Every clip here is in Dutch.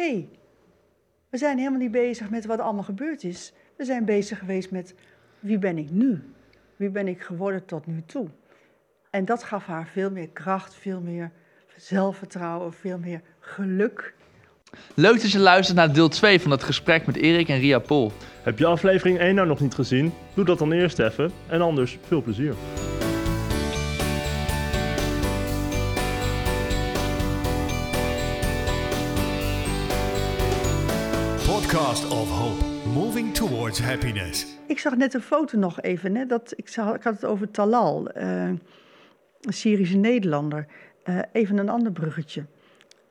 hey, we zijn helemaal niet bezig met wat er allemaal gebeurd is. We zijn bezig geweest met wie ben ik nu? Wie ben ik geworden tot nu toe? En dat gaf haar veel meer kracht, veel meer zelfvertrouwen, veel meer geluk. Leuk dat je luistert naar deel 2 van het gesprek met Erik en Ria Pol. Heb je aflevering 1 nou nog niet gezien? Doe dat dan eerst even en anders veel plezier. Podcast of Hope, moving towards happiness. Ik zag net een foto nog even. Hè, dat, ik, zag, ik had het over Talal, eh, een Syrische Nederlander. Eh, even een ander bruggetje.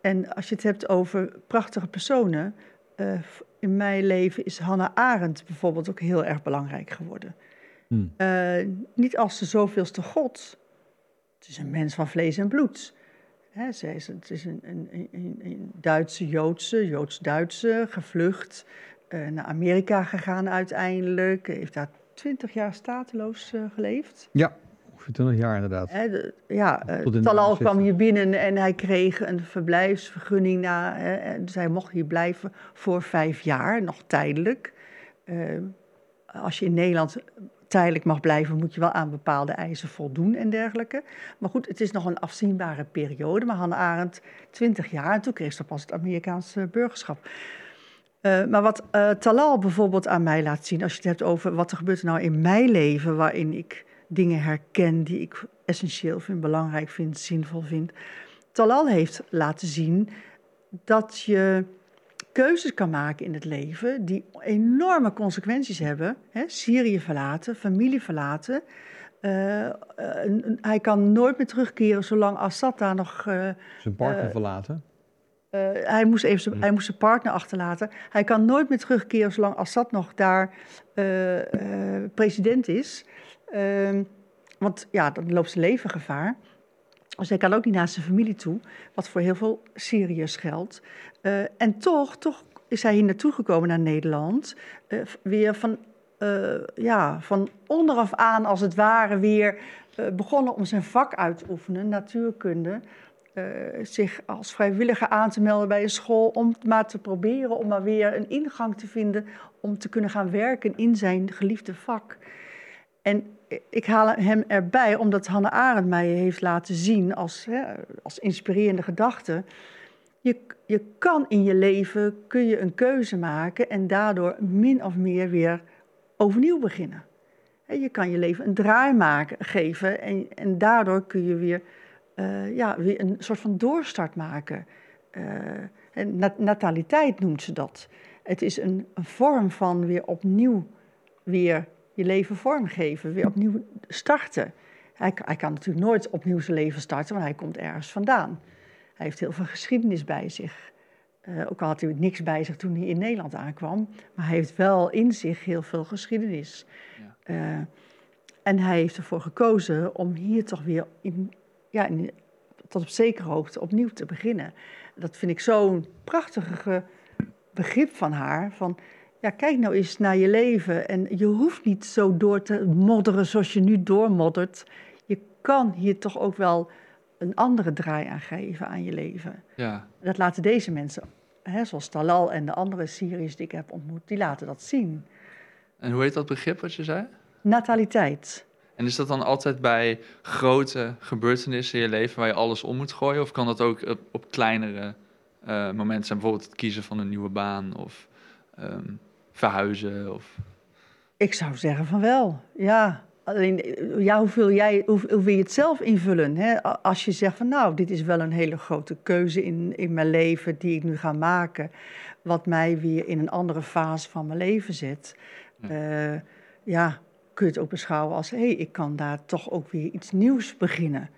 En als je het hebt over prachtige personen. eh, in mijn leven is Hannah Arendt bijvoorbeeld ook heel erg belangrijk geworden. Hmm. Eh, niet als de zoveelste god. Het is een mens van vlees en bloed. Hè, zij is, het is een, een, een, een Duitse, Joodse, Joods-Duitse, gevlucht. eh, naar Amerika gegaan uiteindelijk. Heeft daar twintig jaar stateloos eh, geleefd. Ja, ongeveer 20 jaar inderdaad. Hè, de- ja, eh, Tot in de Talal kwam 60. hier binnen en hij kreeg een verblijfsvergunning. Na, hè, en dus hij mocht hier blijven voor vijf jaar, nog tijdelijk. Eh, als je in Nederland tijdelijk mag blijven, moet je wel aan bepaalde eisen voldoen en dergelijke. Maar goed, het is nog een afzienbare periode. Maar Hannah Arendt, 20 jaar, en toen kreeg ze pas het Amerikaanse burgerschap. Eh, maar wat eh, Talal bijvoorbeeld aan mij laat zien, als je het hebt over wat er gebeurt nou in mijn leven, waarin ik dingen herken die ik essentieel vind, belangrijk vind, zinvol vind. Talal heeft laten zien dat je keuzes kan maken in het leven die enorme consequenties hebben. Hè? Syrië verlaten, familie verlaten. Eh, eh, hij kan nooit meer terugkeren zolang Assad daar nog eh, Zijn partner verlaten. hij, moest even zijn, hij moest zijn partner achterlaten. Hij kan nooit meer terugkeren zolang Assad nog daar president is. Ehm, want ja, dan loopt zijn leven gevaar. Dus hij kan ook niet naar zijn familie toe, wat voor heel veel Syriërs geldt. Eh, en toch, toch is hij hier naartoe gekomen naar Nederland. eh, weer van, eh, ja, van onderaf aan, als het ware, weer begonnen om zijn vak uit te oefenen, natuurkunde zich als vrijwilliger aan te melden bij een school om maar te proberen om maar weer een ingang te vinden om te kunnen gaan werken in zijn geliefde vak. En ik haal hem erbij omdat Hannah Arendt mij heeft laten zien als, hè, als inspirerende gedachte. Je, je kan in je leven kun je een keuze maken en daardoor min of meer weer overnieuw beginnen. Je kan je leven een draai maken, geven en, en daardoor kun je weer eh, ja, weer een soort van doorstart maken. En nat- nataliteit noemt ze dat. Het is een, een vorm van weer opnieuw weer je leven vormgeven, weer opnieuw starten. Hij, hij kan natuurlijk nooit opnieuw zijn leven starten, want hij komt ergens vandaan. Hij heeft heel veel geschiedenis bij zich. Eh, ook al had hij niks bij zich toen hij in Nederland aankwam, maar hij heeft wel in zich heel veel geschiedenis. Ja. Eh, en hij heeft ervoor gekozen om hier toch weer in, ja, in, tot op zekere hoogte opnieuw te beginnen. Dat vind ik zo'n prachtige begrip van haar. Van, ja, kijk nou eens naar je leven en je hoeft niet zo door te modderen zoals je nu doormoddert. Je kan hier toch ook wel een andere draai aan geven aan je leven. Ja. Dat laten deze mensen, hè, zoals Talal en de andere Syriërs die ik heb ontmoet, die laten dat zien. En hoe heet dat begrip wat je zei? Nataliteit. En is dat dan altijd bij grote gebeurtenissen in je leven waar je alles om moet gooien? Of kan dat ook op, op kleinere eh, momenten zijn? Bijvoorbeeld het kiezen van een nieuwe baan of ehm, verhuizen? Of... Ik zou zeggen van wel, ja. Alleen, eh, ja, hoe, wil jij, hoe, hoe wil je het zelf invullen? Hè? Als je zegt van nou, dit is wel een hele grote keuze in, in mijn leven die ik nu ga maken. Wat mij weer in een andere fase van mijn leven zet. Ja, ja kun je het ook beschouwen als, hé, hey, ik kan daar toch ook weer iets nieuws beginnen.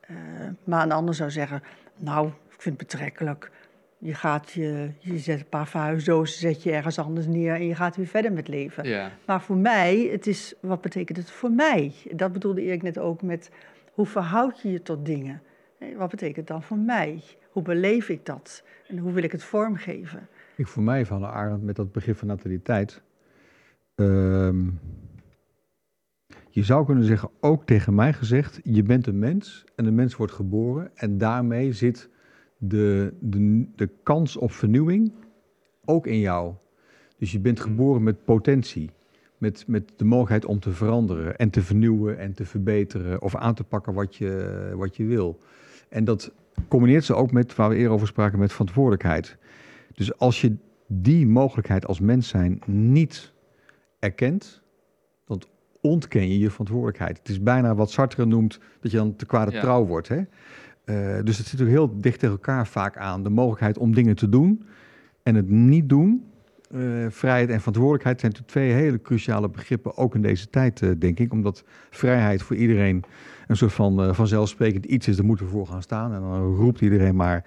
Eh, maar een ander zou zeggen, nou, ik vind het betrekkelijk. Je, gaat je, je zet een paar verhuisdozen, zet je ergens anders neer en je gaat weer verder met leven. Ja. Maar voor mij, het is, wat betekent het voor mij? Dat bedoelde Erik net ook met, hoe verhoud je je tot dingen? Wat betekent het dan voor mij? Hoe beleef ik dat? En hoe wil ik het vormgeven? Ik voor mij van de Arend met dat begrip van nataliteit. Ehm, je zou kunnen zeggen, ook tegen mij gezegd, je bent een mens en een mens wordt geboren en daarmee zit de, de, de kans op vernieuwing ook in jou. Dus je bent geboren met potentie. Met, met de mogelijkheid om te veranderen en te vernieuwen en te verbeteren of aan te pakken wat je, wat je wil. En dat combineert ze ook met, waar we eerder over spraken, met verantwoordelijkheid. Dus als je die mogelijkheid als mens zijn niet erkent, dan ontken je je verantwoordelijkheid. Het is bijna wat Sartre noemt dat je dan te kwade Ja. trouw wordt. Hè? Eh, dus het zit ook heel dicht tegen elkaar vaak aan. De mogelijkheid om dingen te doen en het niet doen. Eh, vrijheid en verantwoordelijkheid zijn twee hele cruciale begrippen, ook in deze tijd, eh, denk ik. Omdat vrijheid voor iedereen een soort van vanzelfsprekend iets is, daar moeten we voor gaan staan. En dan roept iedereen maar,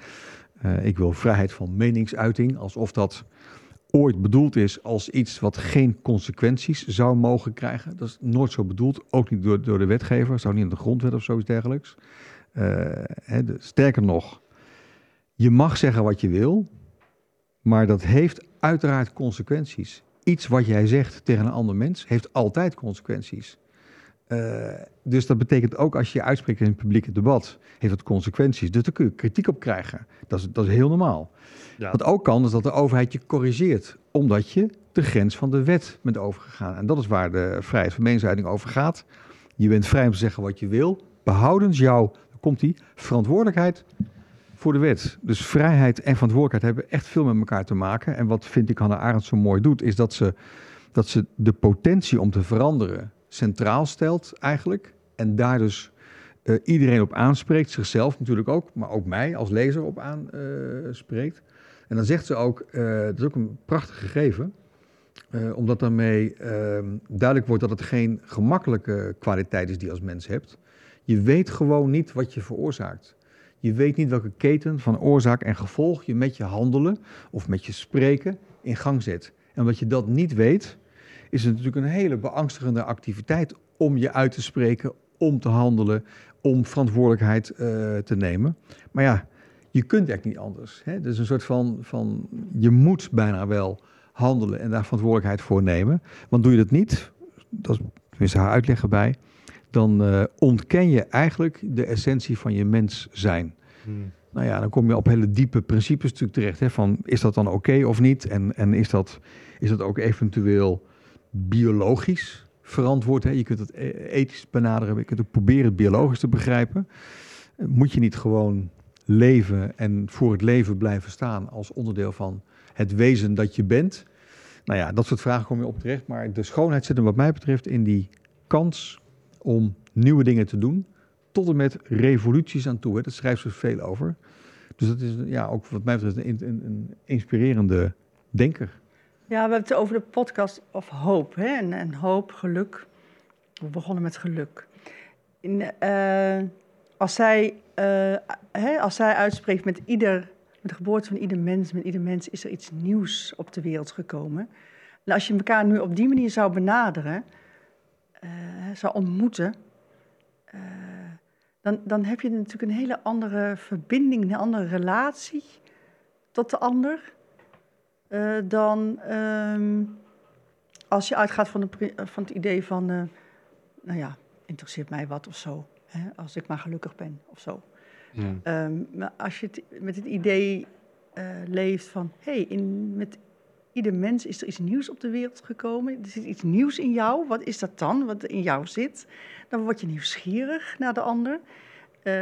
ik wil vrijheid van meningsuiting, alsof dat ooit bedoeld is als iets wat geen consequenties zou mogen krijgen. Dat is nooit zo bedoeld, ook niet door, door de wetgever, zou niet in de grondwet of zoiets dergelijks. Eh, hè, de- sterker nog, je mag zeggen wat je wil, maar dat heeft uiteraard consequenties. Iets wat jij zegt tegen een ander mens heeft altijd consequenties. Eh, dus dat betekent ook als je je uitspreekt in een publiek debat, heeft dat consequenties. Dus daar kun je kritiek op krijgen. Dat is, dat is heel normaal. Ja. Wat ook kan, is dat de overheid je corrigeert, omdat je de grens van de wet bent overgegaan. En dat is waar de vrijheid van meningsuiting over gaat. Je bent vrij om te zeggen wat je wil, behoudens jouw, komt die, verantwoordelijkheid voor de wet. Dus vrijheid en verantwoordelijkheid hebben echt veel met elkaar te maken. En wat vind ik Hannah Arendt zo mooi doet, is dat ze, dat ze de potentie om te veranderen centraal stelt eigenlijk. En daar dus eh, iedereen op aanspreekt, zichzelf natuurlijk ook, maar ook mij als lezer op aanspreekt. en dan zegt ze ook, eh, dat is ook een prachtig gegeven, eh, omdat daarmee eh, duidelijk wordt dat het geen gemakkelijke kwaliteit is die je als mens hebt. Je weet gewoon niet wat je veroorzaakt. Je weet niet welke keten van oorzaak en gevolg je met je handelen of met je spreken in gang zet. En omdat je dat niet weet, is het natuurlijk een hele beangstigende activiteit om je uit te spreken, om te handelen, om verantwoordelijkheid eh, te nemen. Maar ja, je kunt echt niet anders. Hè? Dus een soort van, van, je moet bijna wel handelen en daar verantwoordelijkheid voor nemen. Want doe je dat niet, dat is haar uitleg erbij, dan eh, ontken je eigenlijk de essentie van je mens zijn. Hmm. Nou ja, dan kom je op hele diepe principes natuurlijk terecht. Hè, van is dat dan oké of niet? En, en is, dat, is dat ook eventueel biologisch verantwoord? Hè? Je kunt het e- ethisch benaderen, je kunt het proberen het biologisch te begrijpen. Moet je niet gewoon leven en voor het leven blijven staan als onderdeel van het wezen dat je bent? Nou ja, dat soort vragen kom je op terecht. Maar de schoonheid zit hem wat mij betreft in die kans om nieuwe dingen te doen. Tot en met revoluties aan toe. Hè. Daar schrijft ze veel over. Dus dat is ja, ook wat mij betreft een, een, een inspirerende denker. Ja, we hebben het over de podcast of hoop. Hè? En, en hoop, geluk. We begonnen met geluk. In, eh, als, zij, eh, hè, als zij uitspreekt met ieder, met de geboorte van ieder mens, met ieder mens is er iets nieuws op de wereld gekomen. En als je elkaar nu op die manier zou benaderen, zou ontmoeten, eh, dan, dan heb je natuurlijk een hele andere verbinding, een andere relatie tot de ander. eh, dan ehm, als je uitgaat van, de, van het idee van, nou ja, interesseert mij wat of zo. Hè, als ik maar gelukkig ben of zo. Ehm, maar als je het, met het idee leeft van, hé, hey, in- met ieder mens is er iets nieuws op de wereld gekomen. Er zit iets nieuws in jou. Wat is dat dan, wat in jou zit? Dan word je nieuwsgierig naar de ander. Eh,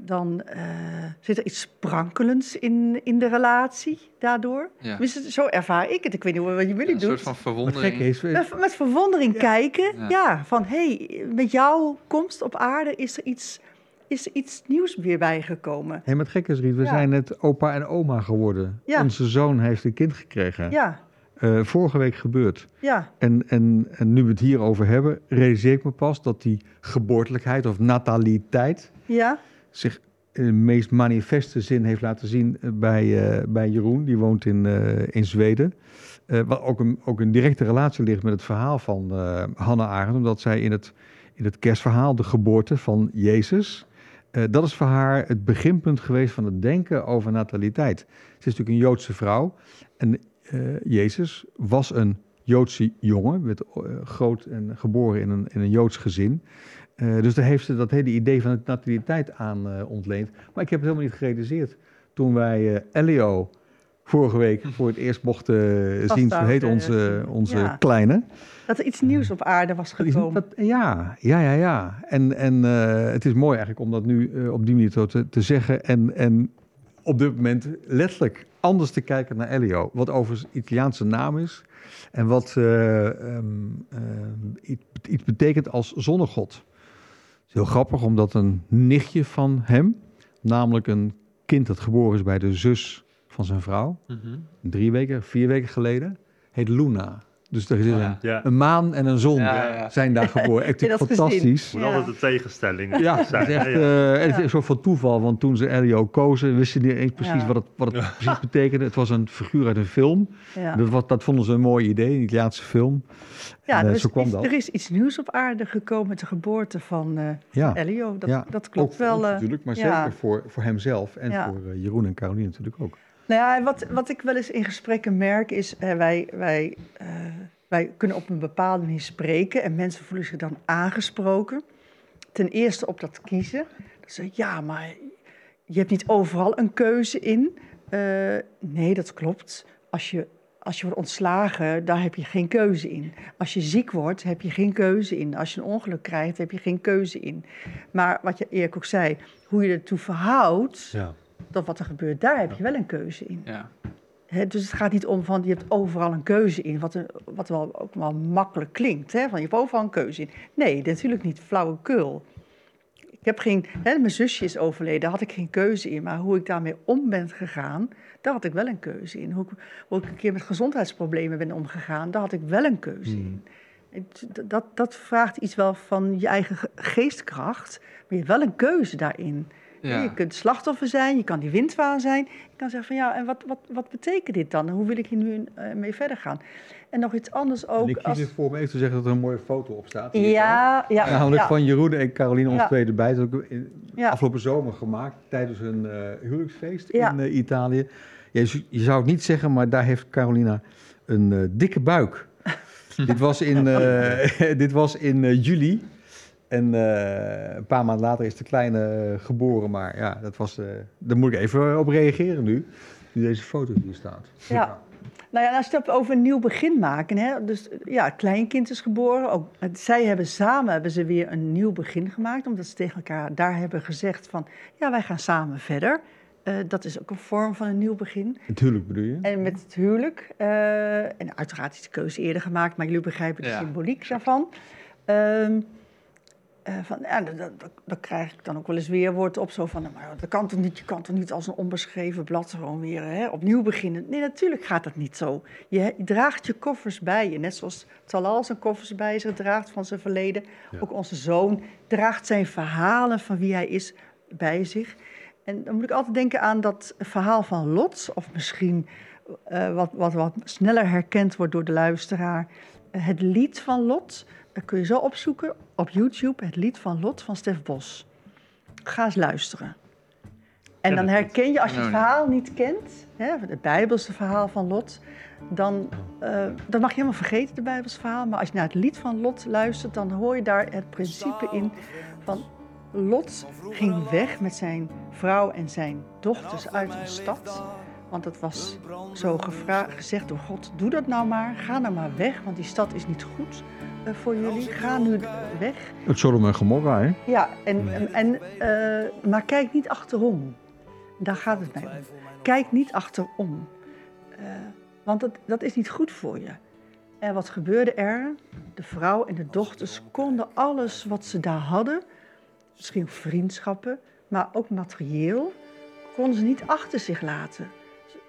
dan eh, zit er iets sprankelends in, in de relatie daardoor. Ja. Zo ervaar ik het. Ik weet niet wat jullie Een doen. soort van verwondering. is, Met, met verwondering kijken, Ja. ja. van hé, hey, met jouw komst op aarde is er iets, is er iets nieuws weer bijgekomen. Hé, maar het gekke is, Riet, we Ja. zijn net opa en oma geworden. Ja. Onze zoon heeft een kind gekregen. Ja, Eh, vorige week gebeurd. ja, En, en, en nu we het hierover hebben, realiseer ik me pas dat die geboortelijkheid of nataliteit ja, zich in de meest manifeste zin heeft laten zien eh, bij, eh, bij Jeroen. Die woont in, in Zweden. Wat ook een, ook een directe relatie ligt met het verhaal van Hannah Arendt. Omdat zij in het, in het kerstverhaal, de geboorte van Jezus... eh, dat is voor haar het beginpunt geweest van het denken over nataliteit. Ze is natuurlijk een Joodse vrouw. En eh, Jezus was een Joodse jongen. Werd eh, groot en geboren in een, in een Joods gezin. Dus daar heeft ze dat hele idee van het nataliteit aan ontleend. Maar ik heb het helemaal niet gerealiseerd. Toen wij Elio vorige week voor het eerst mochten zien, zo heet onze, onze ja. kleine. Dat er iets nieuws op aarde was gekomen. dat- ja, ja, ja, ja. En, en eh, het is mooi eigenlijk om dat nu eh, op die manier zo te, te zeggen. En, en op dit moment letterlijk anders te kijken naar Elio. Wat overigens Italiaanse naam is. En wat eh, ehm, eh, iets, iets betekent als zonnegod. Het is heel grappig, omdat een nichtje van hem, namelijk een kind dat geboren is bij de zus van zijn vrouw, Mhm. drie weken, vier weken geleden, heet Luna. Dus er is Oh, een, ja. Een maan en een zon Ja, ja. zijn daar geboren. Echt fantastisch. moet Ja. altijd de tegenstelling Ja, het zijn. is echt eh, het is een soort van toeval. Want toen ze Elio kozen, wisten ze niet eens precies Ja. wat het, wat het precies betekende. Het was een figuur uit een film. ja. Dat, was, dat vonden ze een mooi idee, een Italiaanse film. Ja, En, eh, er, is, zo kwam dat. er is iets nieuws op aarde gekomen met de geboorte van eh Ja, Elio. Dat, ja. dat klopt ook wel. eh. natuurlijk, maar ja. zeker voor, voor hemzelf en Ja. voor eh, Jeroen en Caroline natuurlijk ook. Nou ja, wat, wat ik wel eens in gesprekken merk is, eh, wij, wij, eh, wij kunnen op een bepaalde manier spreken en mensen voelen zich dan aangesproken. Ten eerste op dat kiezen. Ze ja, maar je hebt niet overal een keuze in. Eh, nee, dat klopt. Als je, als je wordt ontslagen, daar heb je geen keuze in. Als je ziek wordt, heb je geen keuze in. Als je een ongeluk krijgt, heb je geen keuze in. Maar wat je Erik ook zei, hoe je ertoe verhoudt, Ja. Dat wat er gebeurt, daar heb je wel een keuze in. Ja. Dus het gaat niet om van je hebt overal een keuze in, wat, een, wat wel ook wel makkelijk klinkt. Hè? Van je hebt overal een keuze in. Nee, natuurlijk niet flauwekul. Ik heb geen, mijn zusje is overleden, daar had ik geen keuze in. Maar hoe ik daarmee om ben gegaan, daar had ik wel een keuze in. Hoe ik, hoe ik een keer met gezondheidsproblemen ben omgegaan, daar had ik wel een keuze in. Het- Dat, dat vraagt iets wel van je eigen ge- geestkracht, maar je hebt wel een keuze daarin. Ja. Je kunt slachtoffer zijn, je kan die windwaan zijn. Je kan zeggen van ja, en wat, wat, wat betekent dit dan? Hoe wil ik hier nu eh, mee verder gaan? En nog iets anders En ook. ik kies als- ervoor om even te zeggen dat er een mooie foto op staat. Ja, ja, Namelijk ja, van Jeroen en Caroline, ons Ja. twee erbij. Dat ook in, Ja. afgelopen zomer gemaakt tijdens een eh, huwelijksfeest Ja. in eh, Italië. Ja, je, je zou het niet zeggen, maar daar heeft Carolina een eh, dikke buik. dit was in, eh, dit was in juli. En eh, een paar maanden later is de kleine eh, geboren. Maar ja, dat was, eh, daar moet ik even op reageren nu. Nu deze foto hier staat. Ja. Nou ja, als je het hebt over een nieuw begin maken. Hè? Dus ja, het kleinkind is geboren. Ook, zij hebben samen hebben ze weer een nieuw begin gemaakt. Omdat ze tegen elkaar daar hebben gezegd van... ja, wij gaan samen verder. Eh, dat is ook een vorm van een nieuw begin. Het huwelijk bedoel je? En met het huwelijk. eh, en uiteraard is de keuze eerder gemaakt, maar jullie begrijpen de Ja. symboliek daarvan. Ehm, eh, van, ja, krijg ik dan ook wel eens weer woord op. Zo van, nou, maar dat kan toch niet? Je kan toch niet als een onbeschreven blad gewoon weer hè, opnieuw beginnen? Nee, natuurlijk gaat dat niet zo. Je, je draagt je koffers bij je. Net zoals Talal zijn koffers bij zich draagt van zijn verleden. Ook onze zoon draagt zijn verhalen van wie hij is bij zich. En dan moet ik altijd denken aan dat verhaal van Lot. Of misschien eh, wat, wat, wat sneller herkend wordt door de luisteraar. Eh, het lied van Lot. Dat kun je zo opzoeken op YouTube. Het lied van Lot van Stef Bos. Ga eens luisteren. En dan herken je, als je het Oh, verhaal niet kent, hè, het Bijbelse verhaal van Lot, dan, dan mag je helemaal vergeten, het Bijbelse verhaal. Maar als je naar het lied van Lot luistert, dan hoor je daar het principe in van Lot ging weg met zijn vrouw en zijn dochters uit een stad. Want het was zo gevra- gezegd door God, doe dat nou maar, ga nou maar weg, want die stad is niet goed voor jullie. Ga nu weg. Het Sodom en Gomorra, hè? Ja, en, en, en, eh, maar kijk niet achterom. Daar gaat het mij om. Kijk niet achterom. Eh, want dat, dat is niet goed voor je. En wat gebeurde er? De vrouw en de dochters konden alles wat ze daar hadden, misschien vriendschappen, maar ook materieel, konden ze niet achter zich laten.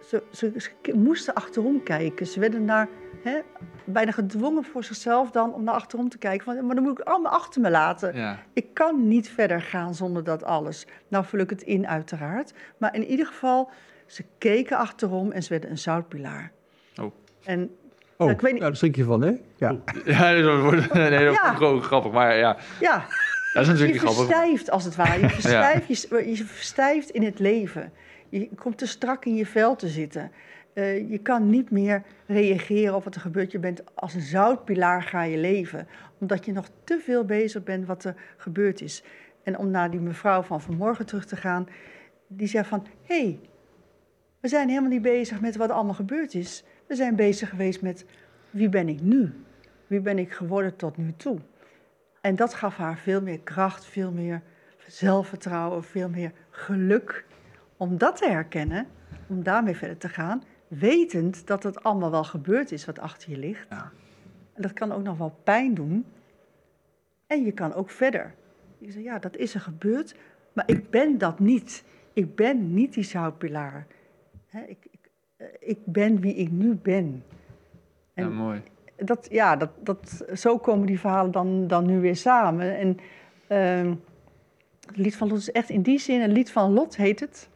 Ze, ze, ze moesten achterom kijken. Ze werden naar, hè, bijna gedwongen voor zichzelf dan om naar achterom te kijken. Van, maar dan moet ik allemaal achter me laten. Ja. Ik kan niet verder gaan zonder dat alles. Nou vul ik het in uiteraard. Maar in ieder geval, ze keken achterom en ze werden een zoutpilaar. Oh. En Oh, ik weet niet- ja, daar schrik je van, hè? Ja. Ja, dat wordt nee, dat Ja. gewoon grappig. Maar ja, ja, dat is natuurlijk je grappig. verstijft als het ware. Je verstijft, je, je verstijft in het leven. Je komt te strak in je vel te zitten. Eh, je kan niet meer reageren op wat er gebeurt. Je bent als een zoutpilaar ga je leven. Omdat je nog te veel bezig bent wat er gebeurd is. En om naar die mevrouw van vanmorgen terug te gaan. Die zei van, hé, hey, we zijn helemaal niet bezig met wat allemaal gebeurd is. We zijn bezig geweest met wie ben ik nu? Wie ben ik geworden tot nu toe? En dat gaf haar veel meer kracht, veel meer zelfvertrouwen, veel meer geluk. Om dat te herkennen, om daarmee verder te gaan, wetend dat het allemaal wel gebeurd is wat achter je ligt. Ja. En dat kan ook nog wel pijn doen. En je kan ook verder. Je zegt, ja, dat is er gebeurd, maar ik ben dat niet. Ik ben niet die zoutpilaar. Ik, ik, eh, ik ben wie ik nu ben. ja, mooi. dat, ja, dat, dat, zo komen die verhalen dan, dan nu weer samen. En ehm, het lied van Lot is echt in die zin, een lied van Lot heet het.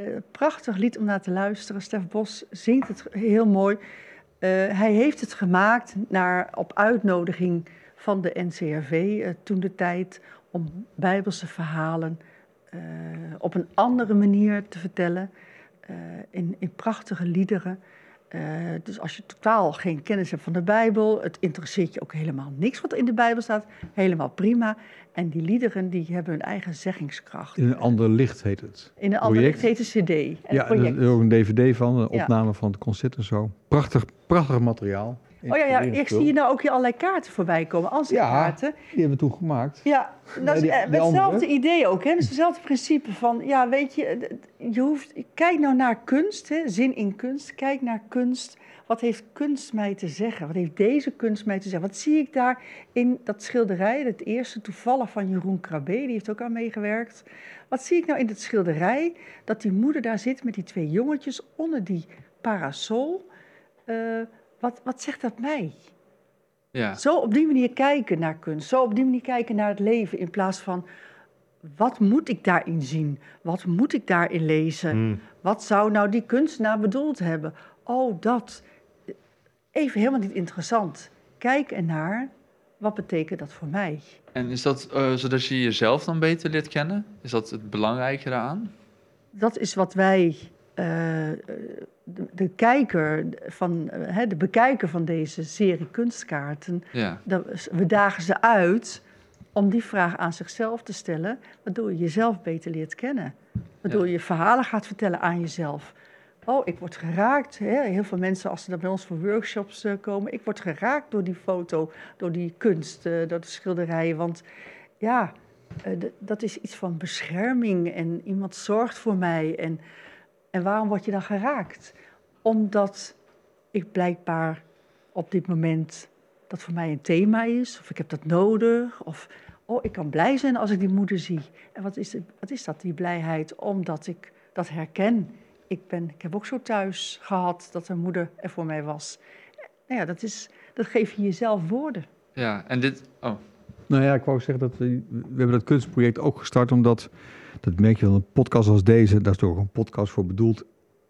Eh, prachtig lied om naar te luisteren. Stef Bos zingt het heel mooi. Eh, hij heeft het gemaakt naar, op uitnodiging van de NCRV eh, toen de tijd om bijbelse verhalen op een andere manier te vertellen. in, in prachtige liederen. Eh, dus als je totaal geen kennis hebt van de Bijbel, het interesseert je ook helemaal niks wat in de Bijbel staat, helemaal prima. En die liederen die hebben hun eigen zeggingskracht. In een ander licht heet het. In een andere project. het heet een CD. En ja, project. er is ook een dvd van, een Ja. opname van het concert en zo. Prachtig, prachtig materiaal. Oh ja, ja, ik zie hier nou ook hier allerlei kaarten voorbij komen, ansichtkaarten. Die hebben we toen gemaakt. Ja, dat is die- eh, die met hetzelfde idee ook. Hè? Dus hetzelfde principe van, ja, weet je, je hoeft, kijk nou naar kunst, hè? zin in kunst. Kijk naar kunst. Wat heeft kunst mij te zeggen? Wat heeft deze kunst mij te zeggen? Wat zie ik daar in dat schilderij? Het eerste toevallig van Jeroen Krabbe, die heeft ook aan meegewerkt. Wat zie ik nou in dat schilderij? Dat die moeder daar zit met die twee jongetjes onder die parasol. Eh, wat, wat zegt dat mij? Ja. Zo op die manier kijken naar kunst. Zo op die manier kijken naar het leven. In plaats van, wat moet ik daarin zien? Wat moet ik daarin lezen? Hmm. Wat zou nou die kunstenaar bedoeld hebben? Oh, dat. Even helemaal niet interessant. Kijk ernaar, wat betekent dat voor mij? En is dat eh, zodat je jezelf dan beter leert kennen? Is dat het belangrijke daaraan? Dat is wat wij, de, de kijker van, eh, hè, de bekijker van deze serie kunstkaarten, Ja. dat- we dagen ze uit om die vraag aan zichzelf te stellen, waardoor je jezelf beter leert kennen. Waardoor Ja. je verhalen gaat vertellen aan jezelf. Oh, ik word geraakt. Hè? Heel veel mensen, als ze dan bij ons voor workshops eh, komen, ik word geraakt door die foto, door die kunst, eh, door de schilderijen. Want ja, eh, dat is iets van bescherming en iemand zorgt voor mij. En, en waarom word je dan geraakt? Omdat ik blijkbaar op dit moment dat voor mij een thema is, of ik heb dat nodig, of oh, ik kan blij zijn als ik die moeder zie. En wat is, het- wat is dat, die blijheid? Omdat ik dat herken. Ik, ben, ik heb ook zo thuis gehad dat een moeder er voor mij was. Nou ja, dat, is, dat geef je jezelf woorden. Ja, en dit... Oh, Nou ja, ik wou zeggen dat we, we hebben dat kunstproject ook gestart omdat, dat merk je wel, een podcast als deze, daar is toch een podcast voor bedoeld.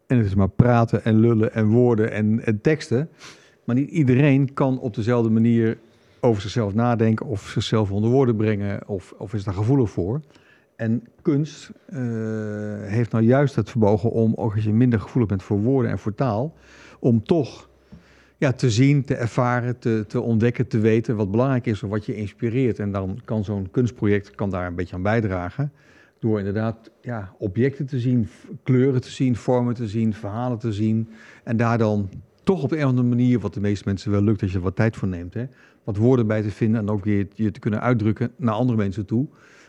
En het is maar praten en lullen en woorden en, en teksten. Maar niet iedereen kan op dezelfde manier over zichzelf nadenken of zichzelf onder woorden brengen of, of is daar gevoelig voor. En kunst eh, heeft nou juist het vermogen om, ook als je minder gevoelig bent voor woorden en voor taal, om toch ja, te zien, te ervaren, te, te ontdekken, te weten wat belangrijk is of wat je inspireert. En dan kan zo'n kunstproject kan daar een beetje aan bijdragen. Door inderdaad ja, objecten te zien, kleuren te zien, vormen te zien, verhalen te zien. En daar dan toch op een of andere manier, wat de meeste mensen wel lukt als je er wat tijd voor neemt, hè, wat woorden bij te vinden en ook weer je te kunnen uitdrukken naar andere mensen toe.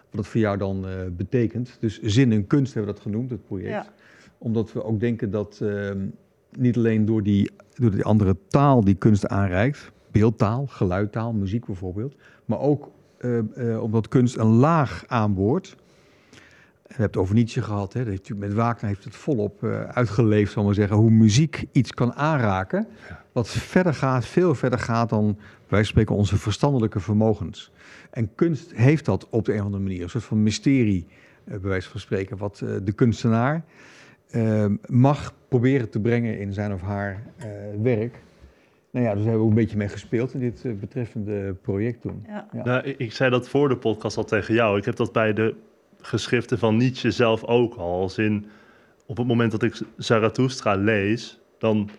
Wat dat voor jou dan eh, betekent. Dus zin en kunst hebben we dat genoemd, het project Ja. omdat we ook denken dat ehm, niet alleen door die, door die andere taal die kunst aanreikt, beeldtaal, geluidtaal, muziek bijvoorbeeld, maar ook eh, eh, omdat kunst een laag aanboort. We hebben het over Nietzsche gehad, hè? dat heeft, met Wagner heeft het volop eh, uitgeleefd, zal maar zeggen, hoe muziek iets kan aanraken, wat verder gaat, veel verder gaat dan, wij spreken, onze verstandelijke vermogens. En kunst heeft dat op de een of andere manier, een soort van mysterie, eh, bij wijze van spreken, wat eh, de kunstenaar eh, mag proberen te brengen in zijn of haar eh, werk. Nou ja, dus daar hebben we ook een beetje mee gespeeld in dit betreffende project toen. Ja. Ja. Nou, ik, ik zei dat voor de podcast al tegen jou. Ik heb dat bij de geschriften van Nietzsche zelf ook al. Als in, op het moment dat ik Zarathustra lees, dan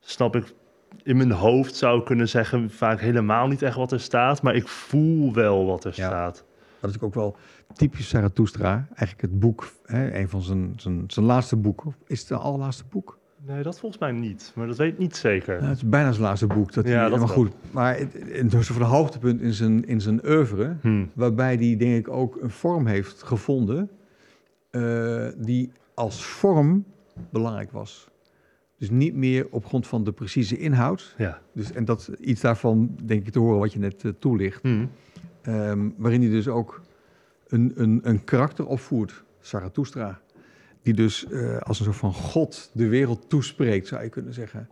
snap ik in mijn hoofd zou ik kunnen zeggen vaak helemaal niet echt wat er staat, maar ik voel wel wat er Ja. staat. Dat is ook wel typisch Zarathustra. Eigenlijk het boek, hè, een van zijn, zijn, zijn laatste boeken. Is het de allerlaatste boek? Nee, dat volgens mij niet, maar dat weet ik niet zeker. Het is bijna zijn laatste boek. Dat Ja, dat maar goed. Maar het, het is een hoogtepunt in zijn, in zijn oeuvre. Hm. Waarbij hij denk ik ook een vorm heeft gevonden. eh, die als vorm belangrijk was. Dus niet meer op grond van de precieze inhoud. Ja. Dus, en dat iets daarvan denk ik te horen wat je net eh, toelicht. Hm. Ehm, waarin hij dus ook een, een, een karakter opvoert, Zarathustra. Die dus eh, als een soort van God de wereld toespreekt, zou je kunnen zeggen.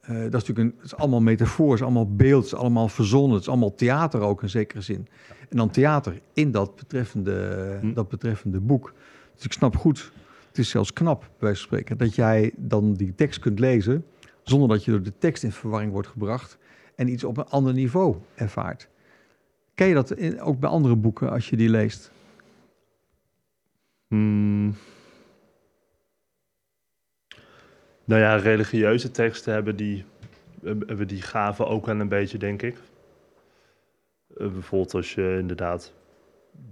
Eh, dat is natuurlijk een, het is allemaal metafoor, is allemaal beeld, is allemaal verzonnen, het is allemaal theater ook in zekere zin. En dan theater in dat betreffende, Hm. dat betreffende boek. Dus ik snap goed, het is zelfs knap, bij wijze van spreken, dat jij dan die tekst kunt lezen zonder dat je door de tekst in verwarring wordt gebracht en iets op een ander niveau ervaart. Ken je dat in, ook bij andere boeken als je die leest? Hmm. Nou ja, religieuze teksten hebben die, hebben die gaven ook wel een beetje, denk ik. Eh, bijvoorbeeld als je inderdaad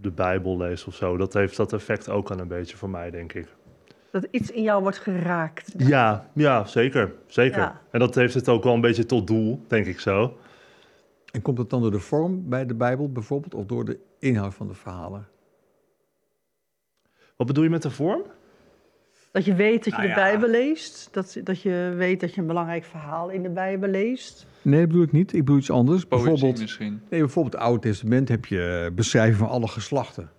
de Bijbel leest of zo. Dat heeft dat effect ook al een beetje voor mij, denk ik. Dat iets in jou wordt geraakt. Ja, ja zeker. zeker. Ja. En dat heeft het ook wel een beetje tot doel, denk ik zo. En komt het dan door de vorm bij de Bijbel bijvoorbeeld, of door de inhoud van de verhalen? Wat bedoel je met de vorm? Dat je weet dat je Nou de. Bijbel leest. Dat, dat je weet dat je een belangrijk verhaal in de Bijbel leest. Nee, dat bedoel ik niet. Ik bedoel iets anders. Poëzie bijvoorbeeld, misschien. nee, bijvoorbeeld het Oude Testament heb je eh, beschrijving van alle geslachten.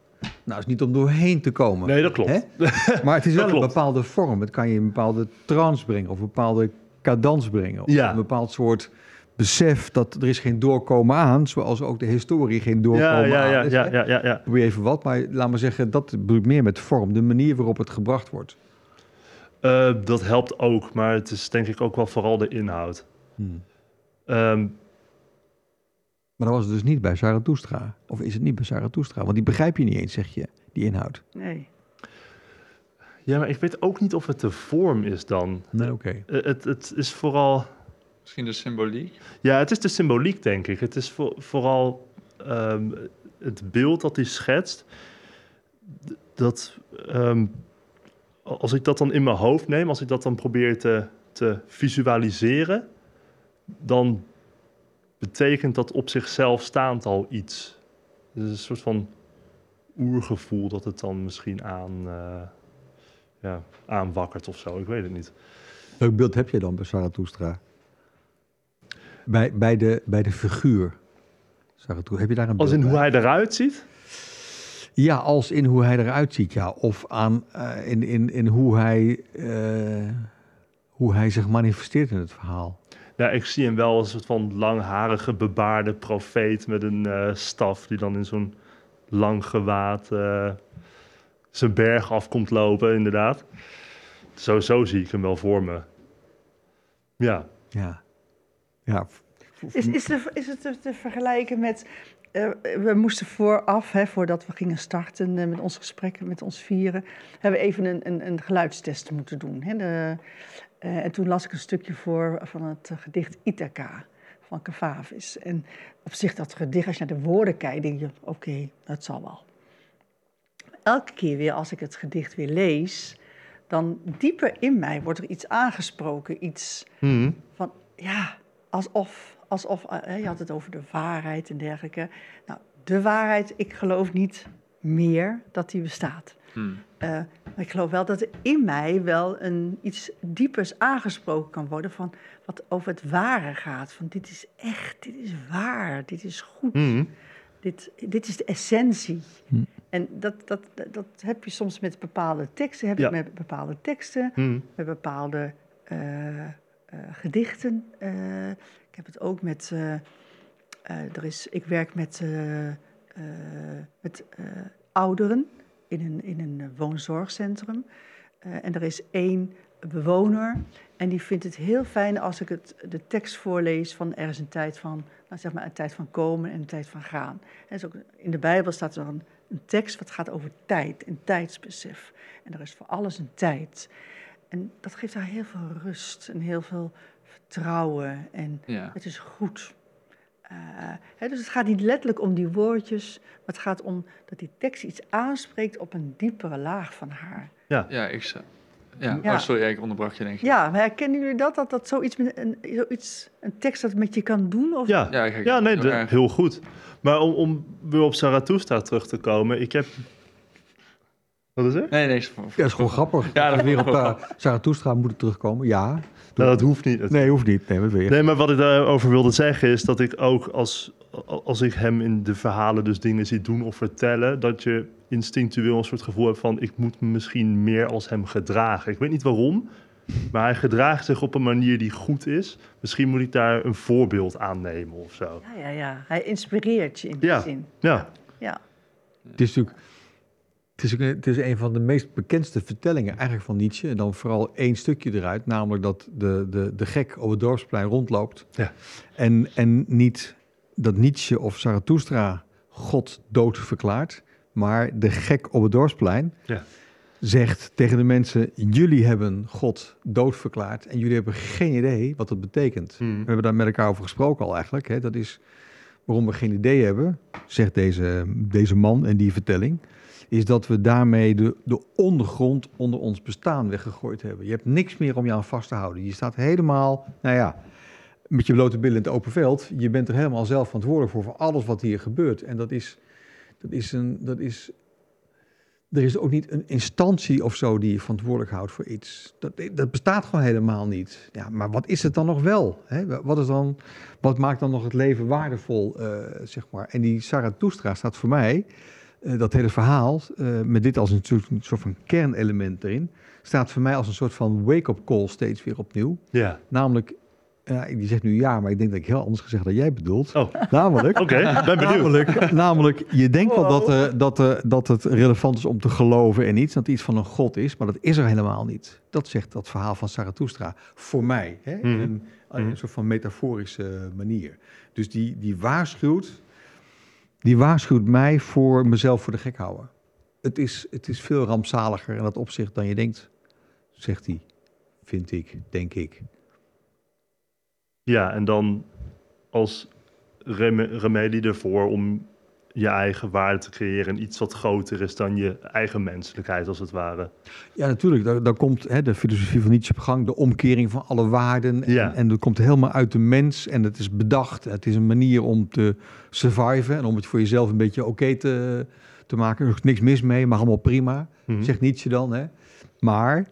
Nou, is niet om doorheen te komen. Nee, dat klopt. Hè? Maar het is wel een bepaalde vorm. Het kan je in een bepaalde trance brengen, of een bepaalde cadans brengen. Of Ja. een bepaald soort besef dat er is geen doorkomen aan, zoals ook de historie geen doorkomen Ja, ja, aan ja, is. ja, ja, ja, je even wat, maar laat maar zeggen, dat bedoel ik meer met vorm. De manier waarop het gebracht wordt. Eh, dat helpt ook, maar het is denk ik ook wel vooral de inhoud. Hmm. Ehm, Maar dat was het dus niet bij Zarathustra. Of is het niet bij Zarathustra? Want die begrijp je niet eens, zeg je, die inhoud. Nee. ja, maar ik weet ook niet of het de vorm is dan. Nee, oké. Eh, het, het is vooral... Misschien de symboliek. Ja, het is de symboliek, denk ik. Het is voor- vooral ehm, het beeld dat hij schetst. Dat, ehm, als ik dat dan in mijn hoofd neem, als ik dat dan probeer te, te visualiseren, dan betekent dat op zichzelf staand al iets. Het is een soort van oergevoel dat het dan misschien aan, eh, ja, aanwakkert of zo. Ik weet het niet. Welk beeld heb je dan bij Zarathustra? Bij, bij, de, bij de figuur. Zarathustra, heb je daar een Als beeld in hoe hij eruit ziet. Ja, als in hoe hij eruit ziet, ja. Of aan, eh, in, in, in hoe, hij, eh, hoe hij zich manifesteert in het verhaal. Ja, ik zie hem wel als een soort van langharige, bebaarde profeet met een eh, staf die dan in zo'n lang gewaad eh, zijn berg af komt lopen, inderdaad. Zo, zo zie ik hem wel voor me. Ja, Ja. Ja. Is, is, de, is het te, te vergelijken met... eh, we moesten vooraf, hè, voordat we gingen starten eh, met onze gesprekken, met ons vieren... hebben we even een, een, een geluidstest moeten doen. Hè, de, eh, en toen las ik een stukje voor van het gedicht Ithaca van Cavavis. En op zich dat gedicht, als je naar de woorden kijkt, denk je... oké, dat zal wel. Elke keer weer als ik het gedicht weer lees... dan dieper in mij wordt er iets aangesproken, iets van ja, alsof, alsof eh, je had het over de waarheid en dergelijke. Nou, de waarheid, ik geloof niet meer dat die bestaat. Hmm. Eh, maar ik geloof wel dat er in mij wel een, iets diepers aangesproken kan worden van wat over het ware gaat. Van dit is echt, dit is waar, dit is goed, dit, dit is de essentie. Hm. En dat, dat, dat, heb je soms met bepaalde teksten, heb Ja. je met bepaalde teksten, met bepaalde eh, eh, gedichten. Ik heb het ook met, eh, eh, er is, ik werk met, eh, met ouderen in een, in een woonzorgcentrum. En er is één bewoner en die vindt het heel fijn als ik het, de tekst voorlees van er is een tijd van, nou zeg maar een tijd van komen en een tijd van gaan. En ook, in de Bijbel staat er een tekst wat gaat over tijd en tijdsbesef. En er is voor alles een tijd. en dat geeft haar heel veel rust en heel veel vertrouwen. En Ja. het is goed. Eh, hè, dus het gaat niet letterlijk om die woordjes, maar het gaat om dat die tekst iets aanspreekt op een diepere laag van haar. Ja, ik zou... Ja, Ja. Oh, sorry, ik onderbrak je denk ik. Ja, maar herkennen jullie dat? Dat, dat zoiets met een, zoiets, een tekst dat met je kan doen? Of? Ja, Ja, ja nee, heel de- erg. heel goed. Maar om, om weer op Zarathustra terug te komen, ik heb... Wat is er? Nee, nee. is- Ja, dat is gewoon grappig. Ja, dat we weer op uh, Zarathustra moeten terugkomen. Ja. Nou, dat hoeft niet. Nee, hoeft niet. Nee, je? Nee, maar wat ik daarover wilde zeggen is dat ik ook als, als ik hem in de verhalen dus dingen zie doen of vertellen, dat je instinctueel een soort gevoel hebt van ik moet me misschien meer als hem gedragen. Ik weet niet waarom, maar hij gedraagt zich op een manier die goed is. Misschien moet ik daar een voorbeeld aan nemen of zo. Ja, ja, ja. Hij inspireert je in die Ja. zin. Ja, Ja. Het is natuurlijk... Het is, ook- het is een van de meest bekendste vertellingen eigenlijk van Nietzsche. En dan vooral één stukje eruit. Namelijk dat de, de, de gek op het dorpsplein rondloopt. Ja. En, en niet dat Nietzsche of Zarathustra God dood verklaart. Maar de gek op het dorpsplein Ja. zegt tegen de mensen... jullie hebben God dood verklaard. En jullie hebben geen idee wat dat betekent. Hmm. We hebben daar met elkaar over gesproken al eigenlijk. Hè? Dat is waarom we geen idee hebben, zegt deze, deze man in die vertelling, is dat we daarmee de, de ondergrond onder ons bestaan weggegooid hebben. Je hebt niks meer om je aan vast te houden. Je staat helemaal, nou ja, met je blote billen in het open veld. Je bent er helemaal zelf verantwoordelijk voor, voor alles wat hier gebeurt. En dat is, dat is een, dat is, er is ook niet een instantie of zo die je verantwoordelijk houdt voor iets. Dat, dat bestaat gewoon helemaal niet. Ja, maar wat is het dan nog wel? Hè? Wat, is dan, wat maakt dan nog het leven waardevol, eh, zeg maar? En die Zarathustra staat voor mij, eh, dat hele verhaal, eh, met dit als een soort, een soort van kernelement erin, staat voor mij als een soort van wake-up call steeds weer opnieuw. ja. Namelijk, die zegt nu ja, maar ik denk dat ik heel anders gezegd dan jij bedoelt. Oh, Namelijk, oké, ben benieuwd. Namelijk, namelijk, je denkt wel dat, eh, dat, dat het relevant is om te geloven in iets, dat iets van een god is, maar dat is er helemaal niet. Dat zegt dat verhaal van Zarathustra, voor mij, hè? in Mhm. een, in een soort van metaforische manier. Dus die, die, waarschuwt, die waarschuwt mij voor mezelf voor de gek houden. Het is, het is veel rampzaliger in dat opzicht dan je denkt, zegt hij, vind ik, denk ik. Ja, en dan als rem- remedie ervoor om je eigen waarde te creëren en iets wat groter is dan je eigen menselijkheid, als het ware. Ja, natuurlijk. Daar, daar komt hè, de filosofie van Nietzsche op gang, de omkering van alle waarden. En, Ja. en dat komt helemaal uit de mens en het is bedacht. Het is een manier om te surviven en om het voor jezelf een beetje oké te, te maken. Er is niks mis mee, maar allemaal prima, Mhm. zegt Nietzsche dan. Hè. Maar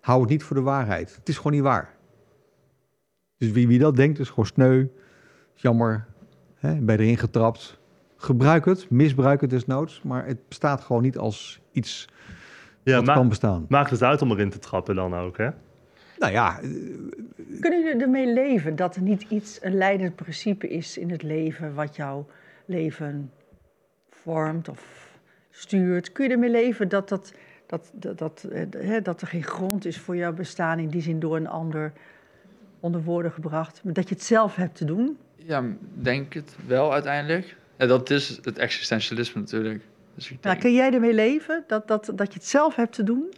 hou het niet voor de waarheid. Het is gewoon niet waar. Dus wie, wie dat denkt, is gewoon sneu, jammer, hè, ben je erin getrapt. Gebruik het, misbruik het desnoods, maar het bestaat gewoon niet als iets Ja, dat kan bestaan. maakt het uit om erin te trappen dan ook, hè? Nou ja, Kunnen jullie ermee leven dat er niet iets, een leidend principe is in het leven wat jouw leven vormt of stuurt? Kun je ermee leven dat, dat, dat, dat, dat, eh, hè, dat er geen grond is voor jouw bestaan in die zin door een ander onder woorden gebracht, maar dat je het zelf hebt te doen? Ja, denk het wel uiteindelijk. Ja, dat is het existentialisme natuurlijk. Dus ik Nou, kun jij ermee leven dat, dat, dat je het zelf hebt te doen?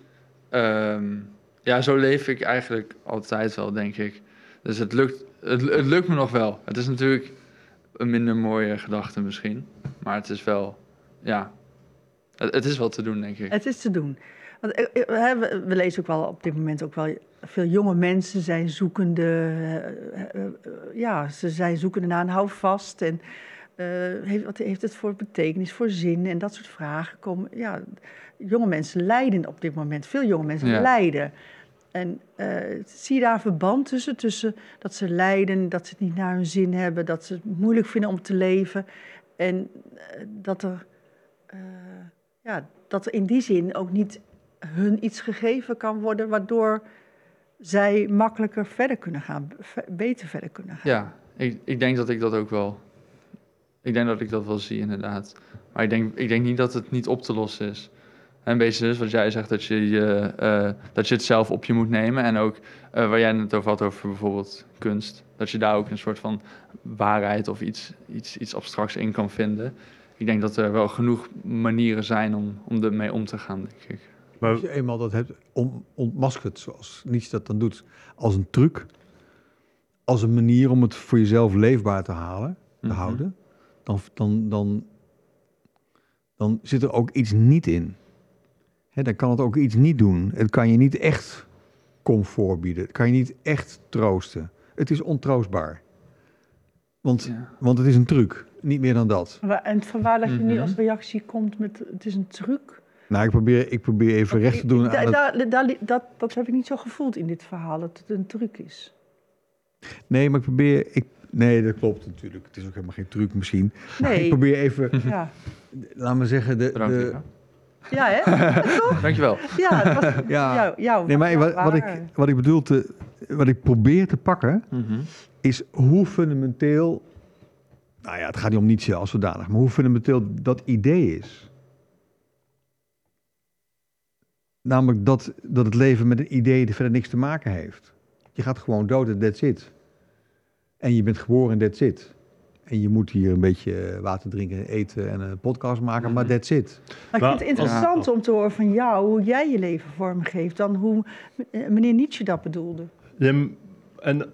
ehm, ja, zo leef ik eigenlijk altijd wel, denk ik. Dus het lukt, het, het lukt me nog wel. Het is natuurlijk een minder mooie gedachte misschien. Maar het is wel, ja, het, het is wel te doen, denk ik. Het is te doen. Want, eh, eh, we, we lezen ook wel op dit moment ook wel veel jonge mensen zijn zoekende. eh, ja, ze zijn zoekende naar een houvast. En heeft, wat heeft het voor betekenis, voor zin en dat soort vragen komen. Ja, jonge mensen lijden op dit moment. Veel jonge mensen Ja. lijden. En eh, zie je daar een verband tussen? Tussen dat ze lijden, dat ze het niet naar hun zin hebben, dat ze het moeilijk vinden om te leven. En eh, dat er. eh, ja, dat er in die zin ook niet hun iets gegeven kan worden, waardoor zij makkelijker verder kunnen gaan, beter verder kunnen gaan. Ja, ik, ik denk dat ik dat ook wel. Ik denk dat ik dat wel zie, inderdaad. Maar ik denk, ik denk niet dat het niet op te lossen is. En beetje dus wat jij zegt, dat je, je, eh, dat je het zelf op je moet nemen. En ook eh, waar jij het over had, over bijvoorbeeld kunst. Dat je daar ook een soort van waarheid of iets, iets, iets abstracts in kan vinden. Ik denk dat er wel genoeg manieren zijn om, om ermee om te gaan, denk ik. Maar Als je eenmaal dat hebt on- ontmaskerd, zoals Nietzsche dat dan doet, als een truc, als een manier om het voor jezelf leefbaar te halen, te Mhm. houden, dan, dan, dan, dan zit er ook iets niet in. Hè, dan kan het ook iets niet doen. Het kan je niet echt comfort bieden. Het kan je niet echt troosten. Het is ontroostbaar. Want, Ja. want het is een truc, niet meer dan dat. Waar- En vanwaar dat je nu Mhm. als reactie komt met het is een truc. Nou, ik probeer, ik probeer even recht te doen Da- aan het... dat, dat heb ik niet zo gevoeld in dit verhaal, dat het een truc is. Nee, maar ik probeer... Ik, nee, dat klopt natuurlijk. Het is ook helemaal geen truc misschien. Maar ik Nee, probeer even, ja. laat me zeggen... De, Bedankt, de. Ja, hè? Dankjewel. Ja, het was Ja. jou, jou, nee, maar jou wat, wat, ik, wat ik bedoel te... Wat ik probeer te pakken, Mhm. is hoe fundamenteel... Nou ja, het gaat niet om Nietzsche als zodanig, maar hoe fundamenteel dat idee is. Namelijk dat, dat het leven met een idee er verder niks te maken heeft. Je gaat gewoon dood en that's it. En je bent geboren en that's it. En je moet hier een beetje eh, water drinken, eten en een podcast maken, maar Mhm. that's it. Maar ik vind het interessant om te horen van jou hoe jij je leven vormgeeft dan hoe eh, meneer Nietzsche dat bedoelde. Ja, en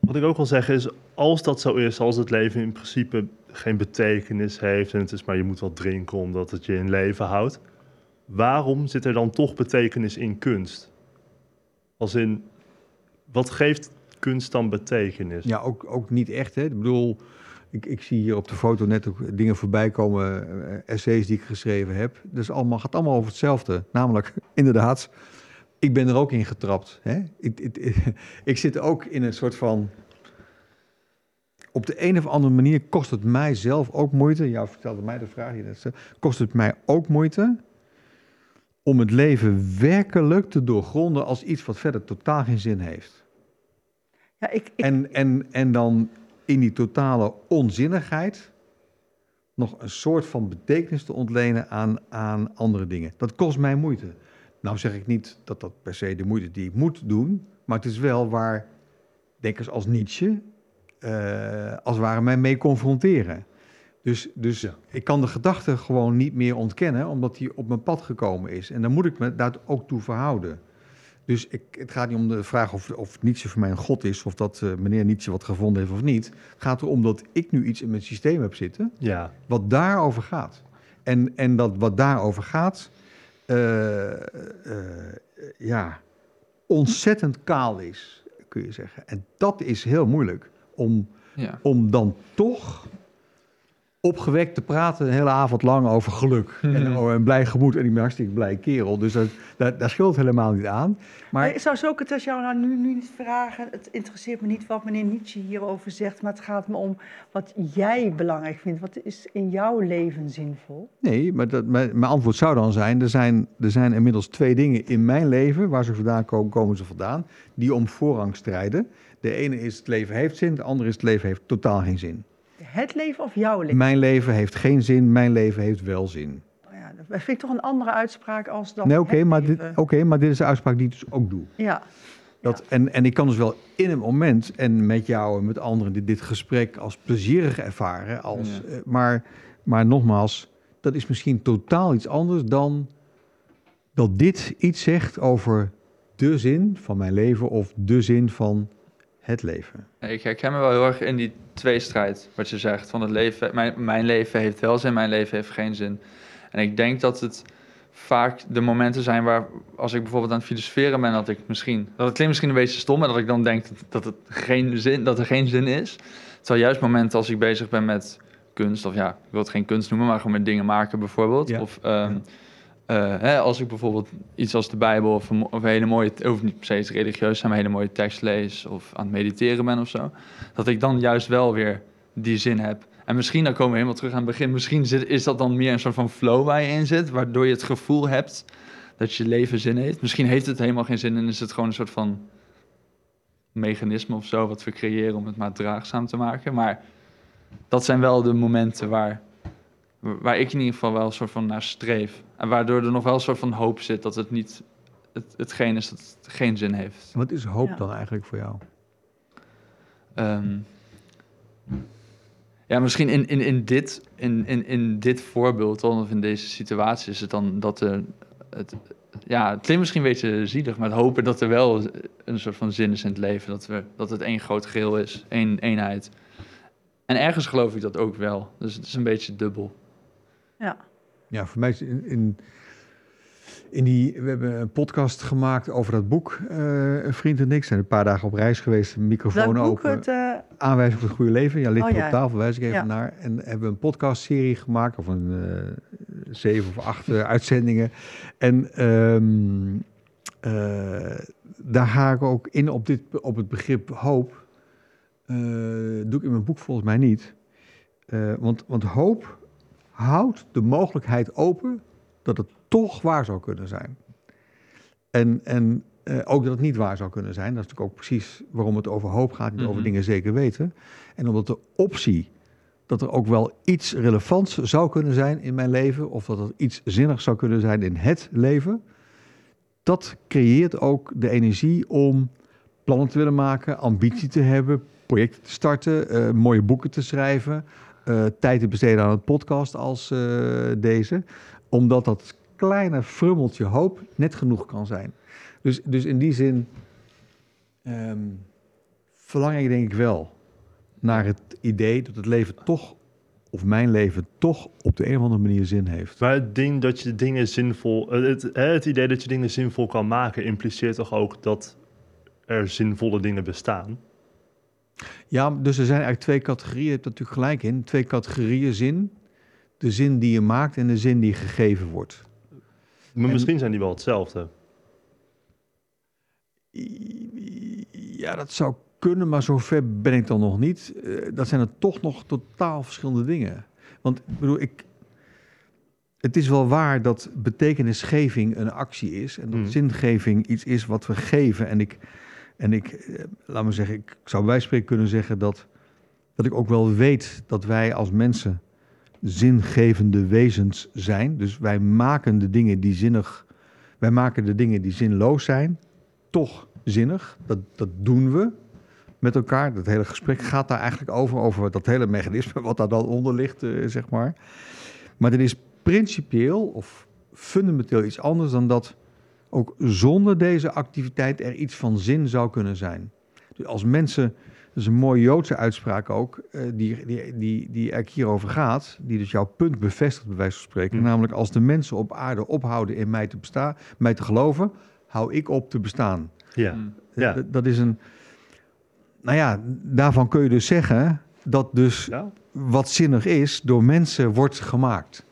wat ik ook wil zeggen is, als dat zo is, als het leven in principe geen betekenis heeft en het is maar je moet wat drinken omdat het je in leven houdt, waarom zit er dan toch betekenis in kunst? Als in, wat geeft kunst dan betekenis? Ja, ook, ook niet echt. Hè? Ik bedoel, ik, ik zie hier op de foto net ook dingen voorbij komen, eh, essays die ik geschreven heb. Dus allemaal, gaat allemaal over hetzelfde. Namelijk, inderdaad, ik ben er ook in getrapt. Hè? Ik, ik, ik, zit ook in een soort van... Op de een of andere manier kost het mij zelf ook moeite. Jou vertelde mij de vraag. stelde. Kost het mij ook moeite om het leven werkelijk te doorgronden als iets wat verder totaal geen zin heeft. Ja, ik, ik, En, en, en dan in die totale onzinnigheid nog een soort van betekenis te ontlenen aan, aan andere dingen. Dat kost mij moeite. Nou zeg ik niet dat dat per se de moeite die ik moet doen, maar het is wel waar denkers als Nietzsche eh, als het ware mij mee confronteren. Dus, dus Ja. ik kan de gedachte gewoon niet meer ontkennen, omdat die op mijn pad gekomen is. En dan moet ik me daar ook toe verhouden. Dus ik, het gaat niet om de vraag of, of Nietzsche voor mij een god is, of dat eh, meneer Nietzsche wat gevonden heeft of niet. Het gaat erom dat ik nu iets in mijn systeem heb zitten, Ja, wat daarover gaat. En, en dat wat daarover gaat, eh, eh, ja, ontzettend kaal is, kun je zeggen. En dat is heel moeilijk om, Ja. om dan toch opgewekt te praten een hele avond lang over geluk. En oh, een blij gemoed. En ik ben hartstikke blij kerel. Dus dat, dat, daar scheelt helemaal niet aan. Maar Maar ik zou Socrates jou nou nu, nu niet vragen. Het interesseert me niet wat meneer Nietzsche hierover zegt, maar het gaat me om wat jij belangrijk vindt. Wat is in jouw leven zinvol? nee, maar dat, mijn, mijn antwoord zou dan zijn er, zijn... er zijn inmiddels twee dingen in mijn leven... waar ze vandaan komen, komen ze vandaan... die om voorrang strijden. De ene is het leven heeft zin. De andere is het leven heeft totaal geen zin. Het leven of jouw leven? Mijn leven heeft geen zin. Mijn leven heeft wel zin. Nou ja, dat vind ik toch een andere uitspraak als dat. Nee, oké, maar, dit- oké, maar dit is de uitspraak die ik dus ook doe. Ja, Dat, en, en ik kan dus wel in een moment en met jou en met anderen dit, dit gesprek als plezierig ervaren. Als, Ja. eh, maar, maar nogmaals, dat is misschien totaal iets anders dan dat dit iets zegt over de zin van mijn leven of de zin van het leven. Ik herken me wel heel erg in die tweestrijd, wat je zegt. Van het leven, mijn, mijn leven heeft wel zin, mijn leven heeft geen zin. En ik denk dat het vaak de momenten zijn waar, als ik bijvoorbeeld aan het filosoferen ben, dat ik misschien, dat het klinkt misschien een beetje stom, maar dat ik dan denk dat, dat, het geen zin, dat er geen zin is. Terwijl juist momenten als ik bezig ben met kunst, of ja, ik wil het geen kunst noemen, maar gewoon met dingen maken bijvoorbeeld. Ja. Of ehm, eh, hè, als ik bijvoorbeeld iets als de Bijbel of een, of hele mooie, hoeft niet per se religieus zijn, maar een hele mooie tekst lees of aan het mediteren ben of zo, dat ik dan juist wel weer die zin heb. En misschien, dan komen we helemaal terug aan het begin, misschien is dat dan meer een soort van flow waar je in zit, waardoor je het gevoel hebt dat je leven zin heeft. Misschien heeft het helemaal geen zin en is het gewoon een soort van mechanisme of zo wat we creëren om het maar draagzaam te maken. Maar dat zijn wel de momenten waar, waar ik in ieder geval wel een soort van naar streef. En waardoor er nog wel een soort van hoop zit dat het niet het, hetgeen is dat het geen zin heeft. Wat is hoop Ja. dan eigenlijk voor jou? Ehm, ja, misschien in, in, in, dit, in, in, in dit voorbeeld dan, of in deze situatie is het dan dat er het, ja, het klinkt misschien een beetje zielig, maar het hopen dat er wel een soort van zin is in het leven. Dat, we, dat het één groot geheel is, één eenheid. En ergens geloof ik dat ook wel. Dus het is een beetje dubbel. Ja. Ja, voor mij is in, in, in die... We hebben een podcast gemaakt over dat boek, eh, Een vriend en ik. zijn een paar dagen op reis geweest, microfoon Welk boek? open. Het, eh, Aanwijzing voor het goede leven. Ja, ligt Oh, ja. op tafel, wijs ik even Ja. naar. En hebben we een podcastserie gemaakt, of een eh, zeven of acht uitzendingen. En eh, daar ga ik ook in op, dit, op het begrip hoop. Doe ik in mijn boek volgens mij niet. Want, want hoop houdt de mogelijkheid open dat het toch waar zou kunnen zijn. En, en eh, ook dat het niet waar zou kunnen zijn. Dat is natuurlijk ook precies waarom het over hoop gaat, niet over Mhm. dingen zeker weten. En omdat de optie dat er ook wel iets relevants zou kunnen zijn in mijn leven, of dat er iets zinnigs zou kunnen zijn in het leven, dat creëert ook de energie om plannen te willen maken, ambitie te hebben, projecten te starten, eh, mooie boeken te schrijven, eh, tijd te besteden aan een podcast als eh, deze, omdat dat kleine frummeltje hoop net genoeg kan zijn. Dus, dus in die zin ehm, verlang ik denk ik wel naar het idee dat het leven toch, of mijn leven toch op de een of andere manier zin heeft. Maar het ding dat je dingen zinvol... eh, Het, het idee dat je dingen zinvol kan maken... impliceert toch ook dat er zinvolle dingen bestaan? Ja, dus er zijn eigenlijk twee categorieën, je hebt er natuurlijk gelijk in. Twee categorieën zin. De zin die je maakt en de zin die gegeven wordt. Maar En- misschien zijn die wel hetzelfde. Ja, dat zou kunnen, maar zover ben ik dan nog niet. Eh, dat zijn er toch nog totaal verschillende dingen. Want ik bedoel, ik, het is wel waar dat betekenisgeving een actie is. En dat Mhm. zingeving iets is wat we geven. En ik, en ik eh, laat me zeggen, ik zou bij spreken kunnen zeggen dat, dat ik ook wel weet dat wij als mensen zingevende wezens zijn. Dus wij maken de dingen die zinnig, wij maken de dingen die zinloos zijn, toch zinnig. Dat, dat doen we met elkaar. Dat hele gesprek gaat daar eigenlijk over, over dat hele mechanisme wat daar dan onder ligt, eh, zeg maar. Maar dit is principieel of fundamenteel iets anders dan dat ook zonder deze activiteit er iets van zin zou kunnen zijn. Dus als mensen, dat is een mooie Joodse uitspraak ook, eh, die, die, die, die eigenlijk hierover gaat, die dus jouw punt bevestigt, bij wijze van spreken. Hm. Namelijk, als de mensen op aarde ophouden in mij te, bestaan, mij te geloven, hou ik op te bestaan. Ja. Mm. Ja. Dat, dat is een. Nou ja, daarvan kun je dus zeggen dat dus Ja? wat zinnig is door mensen wordt gemaakt.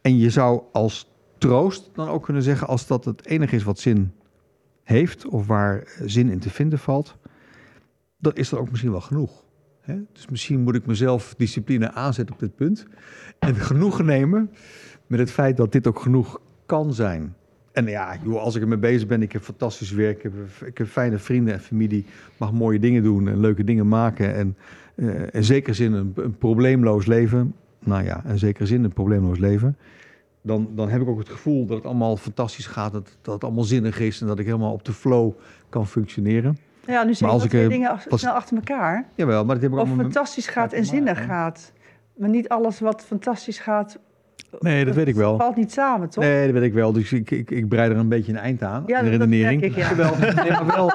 En je zou als troost dan ook kunnen zeggen, als dat het enige is wat zin heeft of waar eh, zin in te vinden valt, dan is dat ook misschien wel genoeg. Hè? Dus misschien moet ik mezelf discipline aanzetten op dit punt en genoegen nemen met het feit dat dit ook genoeg kan zijn. En ja, joh, als ik ermee bezig ben, ik heb fantastisch werk, ik heb, fijne vrienden en familie, mag mooie dingen doen en leuke dingen maken en eh, in zekere zin een, een probleemloos leven. Nou ja, in zekere zin een probleemloos leven. Dan, dan heb ik ook het gevoel dat het allemaal fantastisch gaat, dat, dat het allemaal zinnig is en dat ik helemaal op de flow kan functioneren. ja, nu zeg ik, twee eh, dingen was- snel achter elkaar. Jawel, maar dat heb ik Of fantastisch gaat en zinnig gaat. Maar niet alles wat fantastisch gaat, Nee, dat weet ik wel. valt niet samen, toch? Nee, dat weet ik wel. Dus ik, ik, ik breid er een beetje een eind aan, Ja, in de redenering. ik, ja. Nee, maar wel,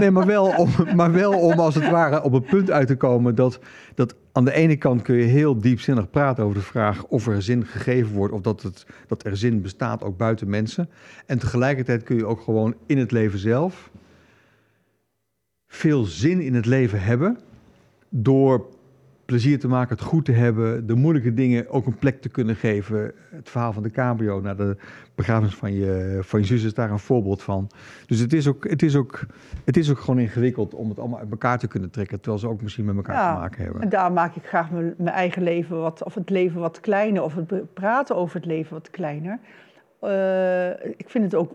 nee, maar wel, om, maar wel om als het ware op het punt uit te komen dat, dat aan de ene kant kun je heel diepzinnig praten over de vraag of er zin gegeven wordt of dat, het, dat er zin bestaat ook buiten mensen. En tegelijkertijd kun je ook gewoon in het leven zelf veel zin in het leven hebben door plezier te maken, het goed te hebben, de moeilijke dingen ook een plek te kunnen geven. Het verhaal van de cabrio naar de begrafenis van je, van je zus is daar een voorbeeld van. Dus het is, ook, het, is ook, het is ook gewoon ingewikkeld om het allemaal uit elkaar te kunnen trekken, terwijl ze ook misschien met elkaar Ja, te maken hebben. En daar maak ik graag mijn, mijn eigen leven wat, of het leven wat kleiner, of het praten over het leven wat kleiner. Eh, ik vind het ook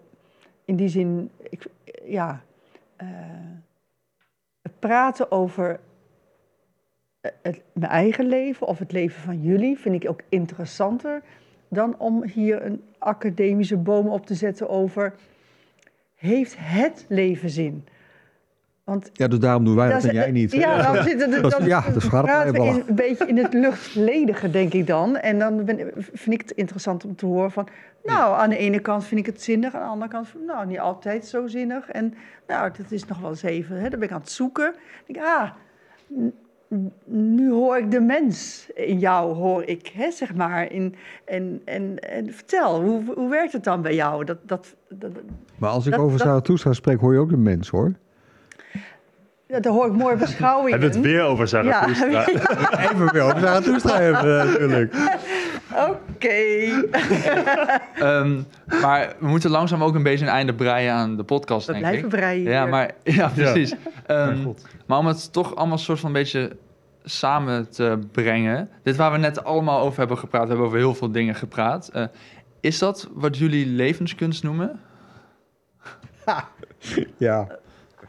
in die zin, ik, ja, het praten over het, mijn eigen leven of het leven van jullie vind ik ook interessanter dan om hier een academische boom op te zetten over heeft het leven zin? Want Ja, dus daarom doen wij dat, en jij niet. Ja, dan zitten is- dan ja, praten we in, een beetje in het luchtledige, denk ik dan. En dan ben, vind ik het interessant om te horen van... Nou, aan de ene kant vind ik het zinnig, aan de andere kant... Nou, niet altijd zo zinnig. En nou, dat is nog wel eens even... Hè, dan ben ik aan het zoeken. Dan denk ik, ah, nu hoor ik de mens in jou, hoor ik, hè, zeg maar. In, en, en, en vertel, hoe, hoe werkt het dan bij jou? Dat, dat, dat, Maar als ik Dat- over dat- Zarathustra spreek, hoor je ook de mens, hoor. ja, daar hoor ik mooie beschouwingen. Hebben we het weer over Zarathustra? Ja, Even weer over Zarathustra hebben, natuurlijk. oké. Ehm, maar we moeten langzaam ook een beetje een einde breien aan de podcast, We denk blijven ik. breien Ja, hier. maar ja, precies. Ehm, maar om het toch allemaal soort van een beetje samen te brengen. Dit waar we net allemaal over hebben gepraat, we hebben over heel veel dingen gepraat. Eh, is dat wat jullie levenskunst noemen? Ja.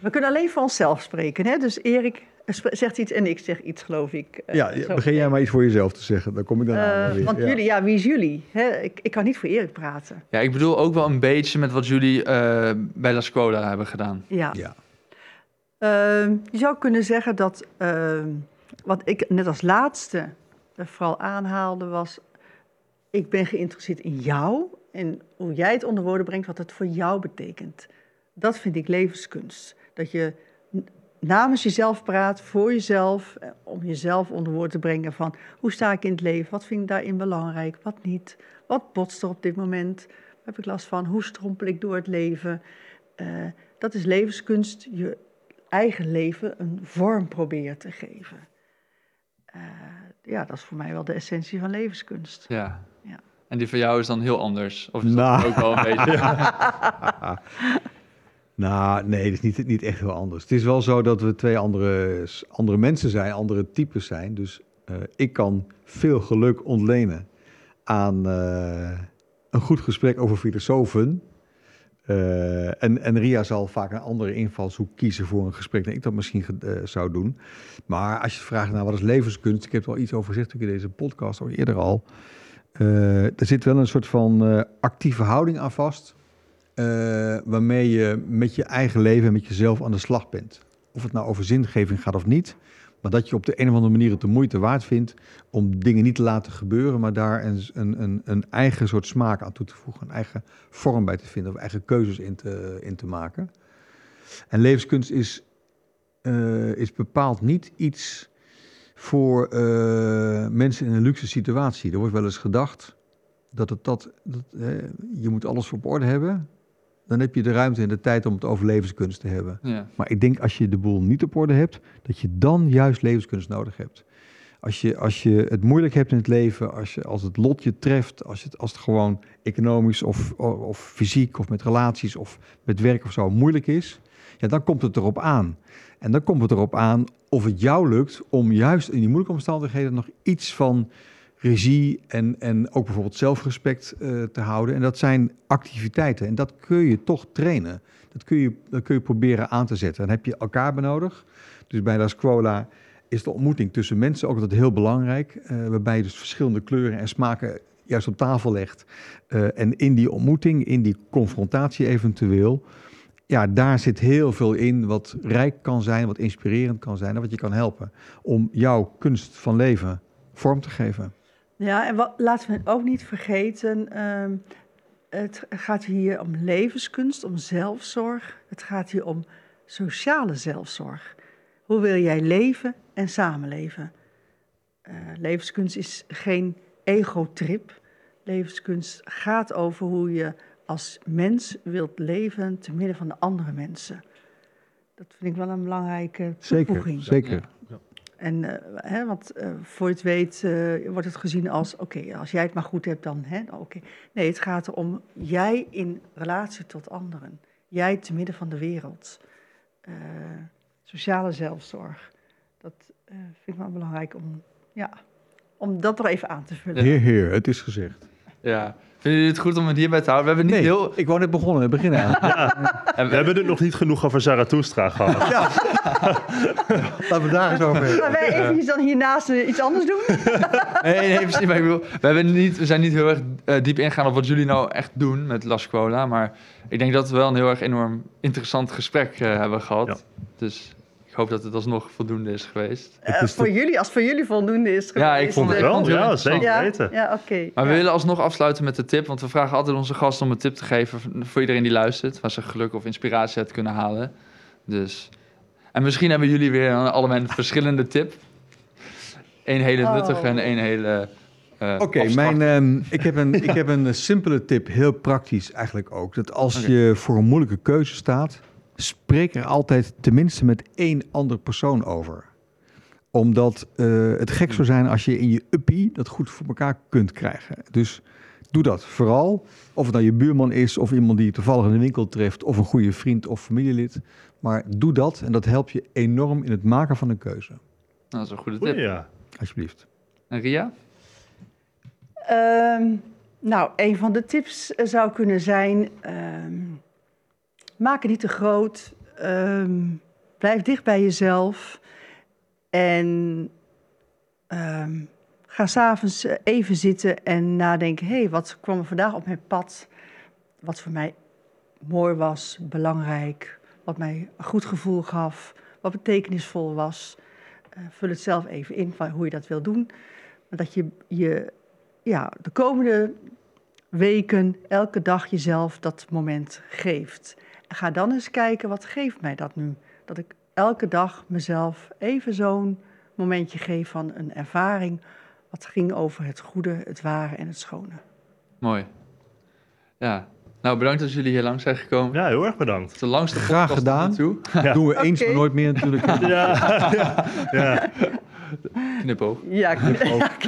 We kunnen alleen voor onszelf spreken. Hè? Dus Erik zegt iets en ik zeg iets, geloof ik. Eh, Ja, begin jij maar iets voor jezelf te zeggen. Dan kom ik daarna Eh, weer. want ja. jullie, ja, wie is jullie? Hè? Ik, ik kan niet voor Erik praten. Ja, ik bedoel ook wel een beetje met wat jullie eh, bij La Scuola hebben gedaan. Ja. Ja. Ehm, je zou kunnen zeggen dat ehm, wat ik net als laatste vooral aanhaalde was... ik ben geïnteresseerd in jou en hoe jij het onder woorden brengt, wat het voor jou betekent. Dat vind ik levenskunst. Dat je namens jezelf praat, voor jezelf, eh, om jezelf onder woorden te brengen van hoe sta ik in het leven, wat vind ik daarin belangrijk, wat niet, wat botst er op dit moment, waar heb ik last van, hoe strompel ik door het leven. Eh, dat is levenskunst, je eigen leven een vorm proberen te geven. Eh, ja, dat is voor mij wel de essentie van levenskunst. Ja. Ja. En die van jou is dan heel anders? Of is Nou. dat ook wel een beetje... Nou, nee, het is niet, niet echt heel anders. Het is wel zo dat we twee andere, andere mensen zijn, andere types zijn. Dus eh, ik kan veel geluk ontlenen aan eh, een goed gesprek over filosofen. Eh, en, en Ria zal vaak een andere invalshoek kiezen voor een gesprek dan ik dat misschien zou doen. Maar als je vraagt naar wat is levenskunst, ik heb er al iets over gezegd in deze podcast, al eerder al. Er zit wel een soort van actieve houding aan vast. Eh, waarmee je met je eigen leven en met jezelf aan de slag bent. Of het nou over zingeving gaat of niet. Maar dat je op de een of andere manier het de moeite waard vindt om dingen niet te laten gebeuren, maar daar een, een, een, eigen soort smaak aan toe te voegen. Een eigen vorm bij te vinden of eigen keuzes in te, in te maken. En levenskunst is, eh, is bepaald niet iets voor eh, mensen in een luxe situatie. Er wordt wel eens gedacht dat het dat, je moet alles op orde hebben. Dan heb je de ruimte en de tijd om het over levenskunst te hebben. Ja. Maar ik denk als je de boel niet op orde hebt, dat je dan juist levenskunst nodig hebt. Als je, als je het moeilijk hebt in het leven, als, je, als het lot je treft, als het, als het gewoon economisch of, of, of fysiek of met relaties of met werk of zo moeilijk is, ja, dan komt het erop aan. En dan komt het erop aan of het jou lukt om juist in die moeilijke omstandigheden nog iets van regie en, en ook bijvoorbeeld zelfrespect eh, te houden. En dat zijn activiteiten en dat kun je toch trainen. Dat kun je, dat kun je proberen aan te zetten. Dan heb je elkaar bij nodig. Dus bij La Scuola is de ontmoeting tussen mensen ook altijd heel belangrijk. eh, waarbij je dus verschillende kleuren en smaken juist op tafel legt. Eh, en in die ontmoeting, in die confrontatie eventueel... Ja, daar zit heel veel in wat rijk kan zijn, wat inspirerend kan zijn... en wat je kan helpen om jouw kunst van leven vorm te geven. Ja, en wat, laten we ook niet vergeten, ehm, het gaat hier om levenskunst, om zelfzorg. Het gaat hier om sociale zelfzorg. Hoe wil jij leven en samenleven? Eh, levenskunst is geen ego-trip. Levenskunst gaat over hoe je als mens wilt leven te midden van de andere mensen. Dat vind ik wel een belangrijke Zeker, toevoeging. zeker. En, eh, hè, want eh, voor je het weet eh, wordt het gezien als, oké, als jij het maar goed hebt, dan, hè, oké. Nee, het gaat erom, jij in relatie tot anderen. Jij te midden van de wereld. Eh, sociale zelfzorg. Dat eh, vind ik wel belangrijk om, ja, om dat nog even aan te vullen. Heer, heer, het is gezegd. Ja, Vinden jullie het goed om het hierbij te houden? We hebben niet Nee, heel... ik wou net begonnen, we beginnen aan. We hebben het nog niet genoeg over Zarathustra gehad. Laten we daar eens over hebben. Gaan wij eventjes dan hiernaast eh, iets anders doen? Nee, nee, precies. Maar ik bedoel, we, hebben niet, we zijn niet heel erg eh, diep ingegaan op wat jullie nou echt doen met La Scuola. Maar ik denk dat we wel een heel erg enorm interessant gesprek eh, hebben gehad. Ja. Dus hoop dat het alsnog voldoende is geweest. Eh, is voor de- jullie, als voor jullie voldoende is Ja, ik geweest, vond het wel. Ja, zeker Ja, weten. ja oké. Maar we ja. willen alsnog afsluiten met de tip. Want we vragen altijd onze gasten om een tip te geven voor iedereen die luistert. Waar ze geluk of inspiratie uit kunnen halen. Dus... En misschien hebben jullie weer een- allebei een verschillende tip. Eén hele Oh. nuttige en één hele... eh, Oké, mijn, ehm, ik, heb een, ik heb een simpele tip, heel praktisch eigenlijk ook. Dat als je voor een moeilijke keuze staat, spreek er altijd tenminste met één ander persoon over. Omdat eh, het gek zou zijn als je in je uppie dat goed voor elkaar kunt krijgen. Dus doe dat vooral. Of het nou je buurman is, of iemand die je toevallig in de winkel treft, of een goede vriend of familielid. Maar doe dat en dat helpt je enorm in het maken van een keuze. Nou, dat is een goede Oei, tip. ja. Alsjeblieft. En Ria? Ehm, nou, een van de tips zou kunnen zijn: ehm, maak het niet te groot. Ehm, blijf dicht bij jezelf. En ehm, ga s'avonds eh, even zitten en nadenken: hé, hey, wat kwam er vandaag op mijn pad? Wat voor mij mooi was, belangrijk, wat mij een goed gevoel gaf, wat betekenisvol was. Eh, vul het zelf even in hoe je dat wil doen. Maar dat je je ja, de komende weken elke dag jezelf dat moment geeft. Ga dan eens kijken, wat geeft mij dat nu? Dat ik elke dag mezelf even zo'n momentje geef van een ervaring... wat ging over het goede, het ware en het schone. Mooi. Ja. Nou, bedankt dat jullie hier langs zijn gekomen. ja, heel erg bedankt. Het is de langste Graag gedaan. toe. Ja. Doen we eens, maar nooit meer natuurlijk. Ja, ja, ja. Knipoog. Ja, knipoog.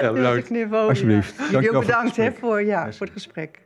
Ja, bedankt. knipoog, Alsjeblieft. Ja. Jullie Dankjewel ook voor het bedankt hè, voor, ja, voor het gesprek.